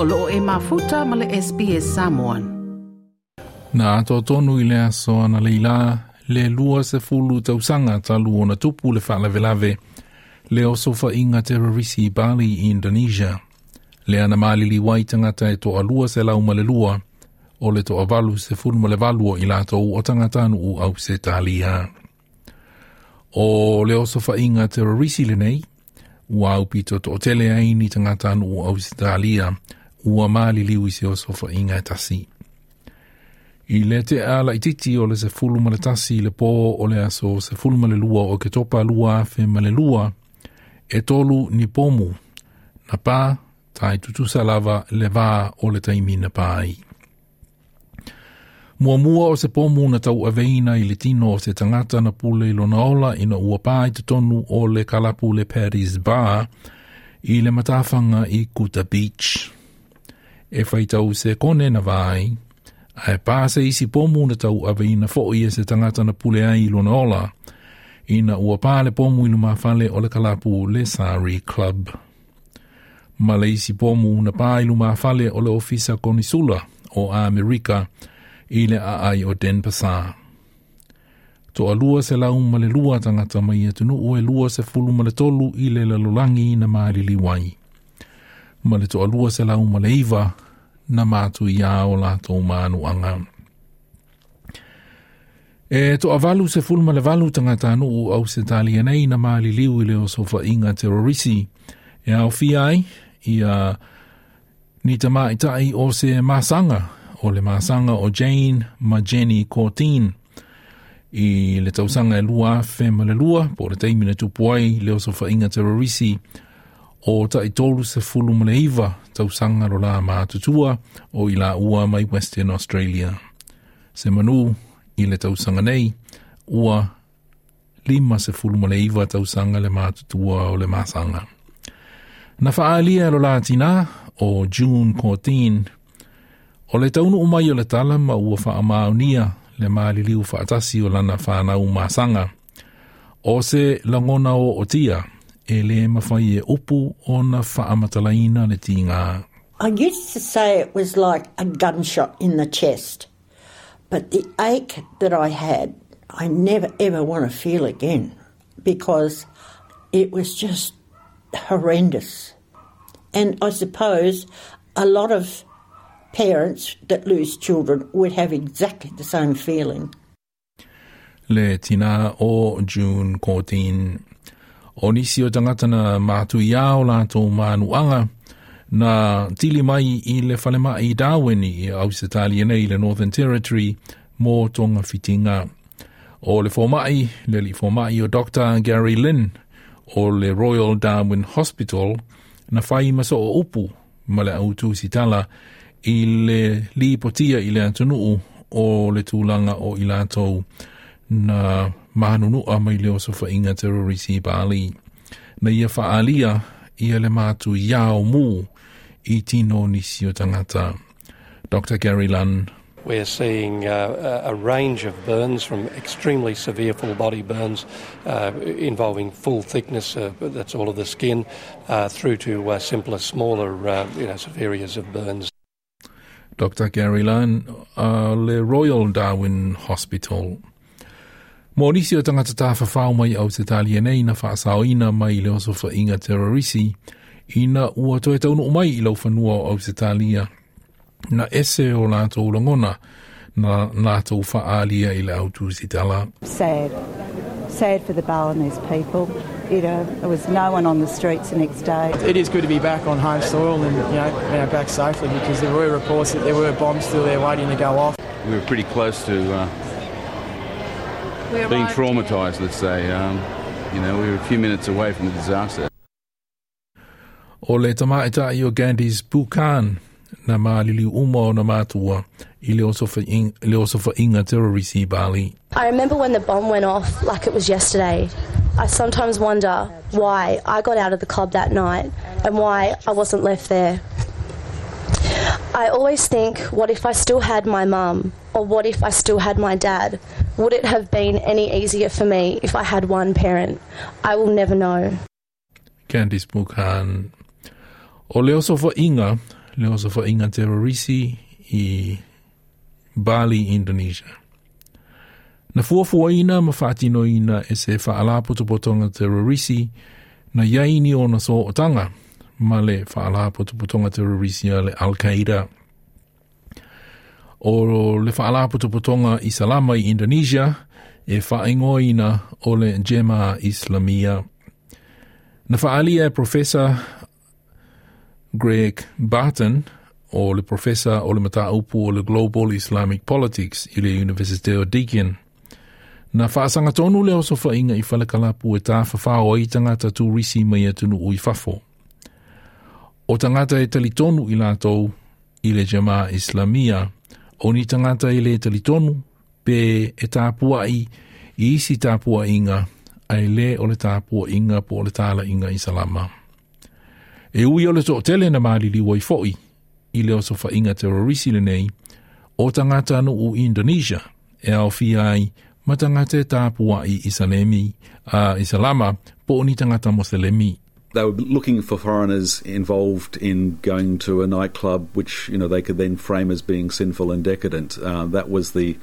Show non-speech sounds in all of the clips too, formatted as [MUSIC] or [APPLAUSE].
o loo e mafuta ma le SPS Samoan. Na ato tonu i le aso ana leila, le lua se fulu tausanga talu ona tupu le whalavelave, le osofa inga terrorisi i Bali i Indonesia. Le ana malili wai tangata e toa lua se lau le lua, o le toa valu se fulu ma le valua i lato u o tangatanu u au se talia. O le osofa inga terrorisi le nei, ua au pito to tele ai ni tangata anu o Australia ua maali i se oso sofa inga e tasi. I le te ala i titi o le se fulu ma le tasi le po o le aso se fulu ma le lua o ke topa lua fe ma le lua e tolu ni pomu na pa tai tutusa lava le vā o le taimi na pa ai. Mua mua o se pomu na tau aveina i le tino o se tangata na pule i lona ola ina ua pā i tonu o le kalapu le Paris Bar i le matafanga i Kuta Beach. E whaitau se kone na vai, a e pā isi pomu na tau aveina fo i e se tangata na pule ai lona ola ina ua pāle pomu i mawhale o le kalapu le Sari Club. Ma le isi pomu na pā ilu mawhale o le ofisa konisula o Amerika i le a ai o Den Pasa. To alua se lau ma le lua tangata mai e tunu o e lua se fulu ma le tolu i le lalolangi na maali wai. Ma le to a lua se lau ma le iwa na mātu i a o lato manu anga. E to valu se fulma le valu tangata anu o au se tali nei na māli liu i le o sofa inga terrorisi. E au fi ai i a ni ta mai tai o se māsanga o le māsanga o Jane ma Jenny Cortin i le tausanga e lua fe ma le lua po le teimina tupuai le o sofa inga terrorisi o ta i tolu se fulu mune iwa tausanga ro la ma tutua o i la ua mai Western Australia. Se manu i le tausanga nei ua lima se fulu mune iwa tausanga le ma tutua o le masanga. Na faalia ro la tina o June 14 O le taunu umai o le tala ma ua wha le maali liu wha o lana wha na umasanga. O se langona o o tia e le mawhai e upu o na wha amatalaina le tinga. I used to say it was like a gunshot in the chest, but the ache that I had, I never ever want to feel again because it was just horrendous. And I suppose a lot of parents that lose children would have exactly the same feeling. Le tina o June Corteen. O nisi o tangata na mātu i ao lātou mānuanga na tili mai i le whalema i Darwin i Ausitalia nei le Northern Territory mō tonga fitinga. O le fōmai, le li fōmai o Dr. Gary Lynn o le Royal Darwin Hospital na whai maso o upu ma le autu sitala i le li potia i le atunuu o le tūlanga o i lātou na mahanunu a mai leo sofa inga terrorisi Bali. Na ia whaalia ia le mātu iao mū i tino nisi o tangata. Dr. Gary Lunn. We're seeing uh, a range of burns from extremely severe full body burns uh, involving full thickness, uh, that's all of the skin, uh, through to uh, simpler, smaller uh, you know, sort of areas of burns. Dr. Gary Lane, uh, le Royal Darwin Hospital. Mō nisi o tangata tā whawhau mai au te talia nei na whaasao ina mai le oso wha inga terrorisi, ina ua toe taunu mai i lau whanua au te talia. Na ese o lātou langona, na lātou whaalia i le autu si tala. Sad. Sad for the Balinese people. You know, there was no one on the streets the next day. It is good to be back on home soil and you know, you know back safely because there were reports that there were bombs still there waiting to go off. We were pretty close to uh, being traumatised, let's say. Um, you know, we were a few minutes away from the disaster. O le tamaita i o Candice Buchan na maalili uma o na mātua i le osofa inga terrorisi Bali. I remember when the bomb went off like it was yesterday. I sometimes wonder why I got out of the club that night and why I wasn't left there. I always think, what if I still had my mum? Or what if I still had my dad? Would it have been any easier for me if I had one parent? I will never know. Candice Buchan. O le osofa inga, le oso fa inga terrorisi i Bali, Indonesia. Na fuafua ina ma whaatino ina e se whaala putupotonga terrorisi na yaini o na so otanga ma le whaala putuputonga terrorisi a le Al-Qaeda. O le whaala putuputonga i Salama i Indonesia e whaingoina o le Jema Islamia. Na whaalia e Professor Greg Barton o le professor o le mata upu o le Global Islamic Politics i le University o Deakin. Na whaasanga tonu le oso whainga i whalakalapu e tā whawhao i tangata tu risi mai atunu ui whafo. O tangata e talitonu i lātou i le Jama Islamia, o ni tangata i le talitonu pe e tāpua i, i isi tāpua inga, ai le o le tāpua inga po o le tāla inga i salama. E ui o le tō tele na maali wai foi, i le oso fa inga terorisi le nei, o tangata anu u Indonesia, e au fi ai, ma tangata e tāpua i Isalemi, uh, Isalama, po ni tangata Moselemi. They were looking for foreigners involved in going to a nightclub, which you know they could then frame as being sinful and decadent. Uh, that was the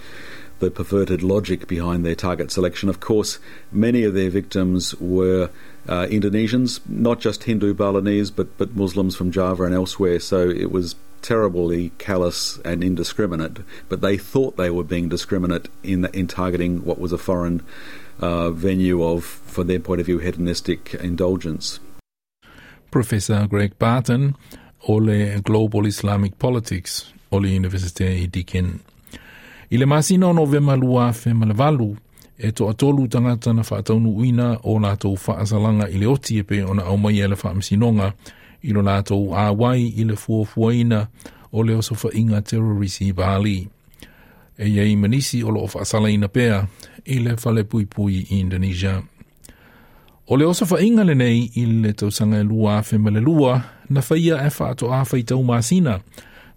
the perverted logic behind their target selection. Of course, many of their victims were uh, Indonesians, not just Hindu Balinese, but but Muslims from Java and elsewhere. So it was terribly callous and indiscriminate. But they thought they were being discriminate in in targeting what was a foreign uh, venue of, from their point of view, hedonistic indulgence. Professor Greg Barton o le Global Islamic Politics o le Universite i Deakin. I le masina o novema lua fe malevalu e to atolu tangata na whaataunu uina o lātou whaasalanga i le oti e pe o na au mai e le whaamsinonga i lo lātou āwai i le fuafuaina o le oso inga terrorisi Bali. E iei manisi o lo whaasalaina pea i le whale pui pui i Indonesia. O le osa inga le nei i le tausanga e lua fe male lua na whaia e whaato a whaitau māsina.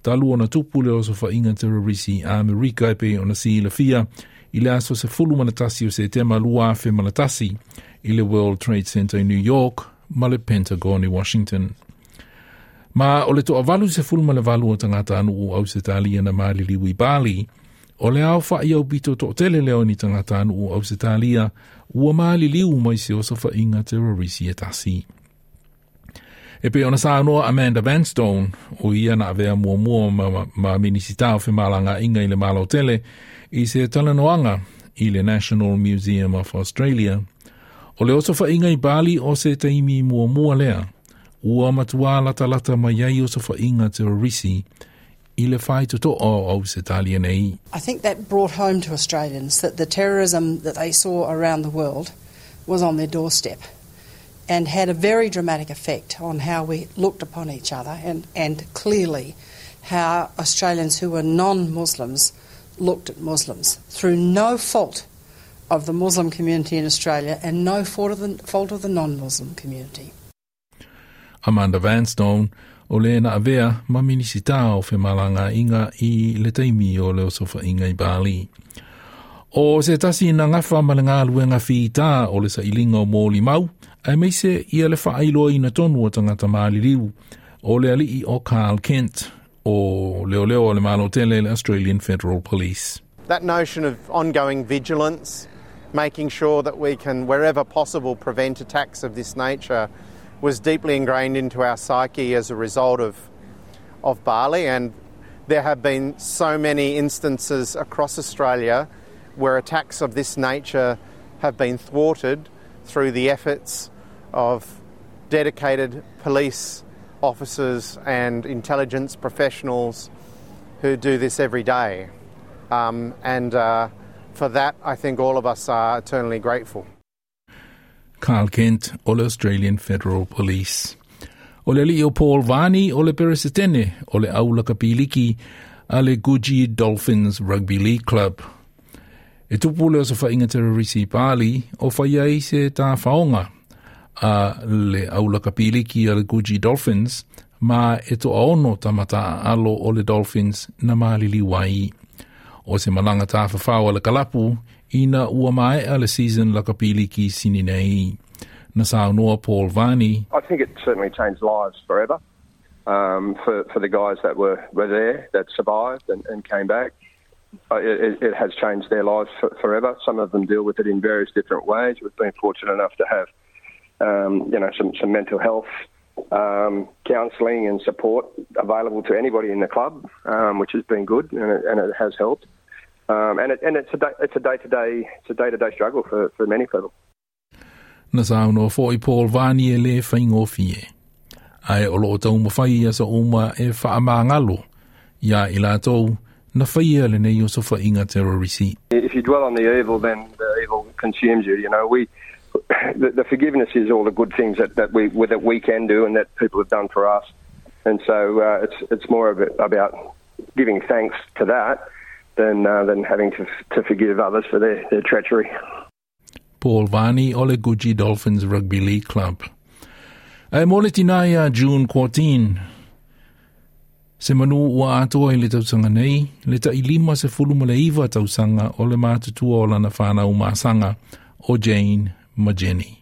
ta lua na tupu le oso inga rarisi a Amerika e pe o na si le fia i le aso se fulu manatasi o se tema lua fe manatasi i le World Trade Center i New York ma le Pentagon i Washington. Ma o le toa valu se fulu ma le valu o tangata anu au se talia na maali liwi Bali, o le au wha iau bito to tele leo ni tangata anu o Australia, ua maali liu mai se o sofa inga terorisi e tasi. E pe ona sa anoa Amanda Vanstone, o ia na avea mua mua ma, ma, ma minisitao o malanga inga i le malo tele, i se talanoanga i le National Museum of Australia. O le oso inga i Bali o se taimi mua mua lea, ua matua lata lata mai ai o se inga terrorisi, i le whai to o au se talia nei. I think that brought home to Australians that the terrorism that they saw around the world was on their doorstep and had a very dramatic effect on how we looked upon each other and, and clearly how Australians who were non-Muslims looked at Muslims through no fault of the Muslim community in Australia and no fault of the, fault of the non-Muslim community. Amanda Vanstone o le na avea ma minisita o fe malanga inga i le taimi o le osofa inga i Bali. O se tasi na ngafa ma le ngā luenga o le sa ilinga o mōli mau, ai meise ia le whaailoa i na tonu o tangata maali riu, o le alii o Carl Kent, o leo leo o le malo tele le Australian Federal Police. That notion of ongoing vigilance, making sure that we can, wherever possible, prevent attacks of this nature was deeply ingrained into our psyche as a result of, of Bali. And there have been so many instances across Australia where attacks of this nature have been thwarted through the efforts of dedicated police officers and intelligence professionals who do this every day. Um, and uh, for that, I think all of us are eternally grateful. Carl Kent o le Australian Federal Police. O le li o Paul Vani o le peresetene o le aula kapiliki a le Coogee Dolphins Rugby League Club. E tupu le o sa whainga terrorisi pāli o whaiai se tā whaonga a le aula kapiliki a le Coogee Dolphins ma e to ono tamata alo o le Dolphins na malili wai. O se malanga tā whawhawa le kalapu ina ua mai season la kapili ki. Na Paul Vani. I think it certainly changed lives forever. um, for, for the guys that were, were there, that survived and, and came back. Uh, it, it, has changed their lives for, forever. Some of them deal with it in various different ways. We've been fortunate enough to have, um, you know, some, some mental health um, counselling and support available to anybody in the club, um, which has been good and it, and it has helped. Um, and, it, and it's a day, it's a day to day it's a day to day struggle for, for many people. Na sa no fo i Paul Vani e le whaingo fie. Ai o lo tau mawhai asa oma e whaamangalo. Ia i la tau na whaia le nei o so whainga terrorisi. If you dwell on the evil, then the evil consumes you. You know, we, [COUGHS] the, the forgiveness is all the good things that, that we that we can do and that people have done for us. And so uh, it's it's more about giving thanks to that than uh, than having to to forgive others for their, their treachery. Paul Vani o le Coogee Dolphins Rugby League Club. Mole tina June Corteen. Se manu ua atoa i le tausanga nei, le ta i lima se fulu ma iwa tausanga o le mātutua o lana whāna umasanga o Jane Majeni.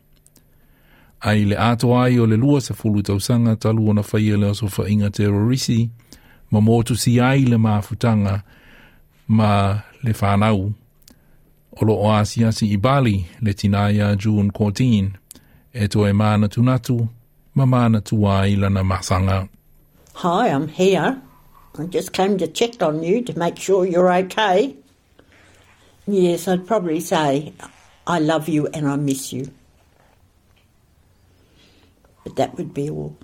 Ai le atoa ai o le lua se fulu tausanga talu o na whaia le oso whainga terrorisi, ma motu si ai le mafutanga ma le whanau. O asiasi i Bali le June Corteen, e mana tunatu, ma mana masanga. Hi, I'm here. I just came to check on you to make sure you're okay. Yes, I'd probably say, I love you and I miss you. But that would be all.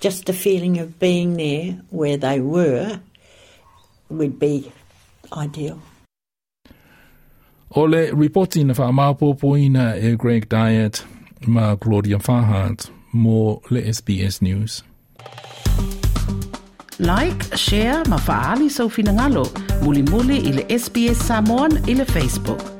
Just the feeling of being there where they were would be ideal. O le reporti na whaamapopoina e Greg Dyett ma Claudia Farhart mo le SBS News. Like, share, ma faali sau finangalo, muli muli ile SBS Samoan ile Facebook.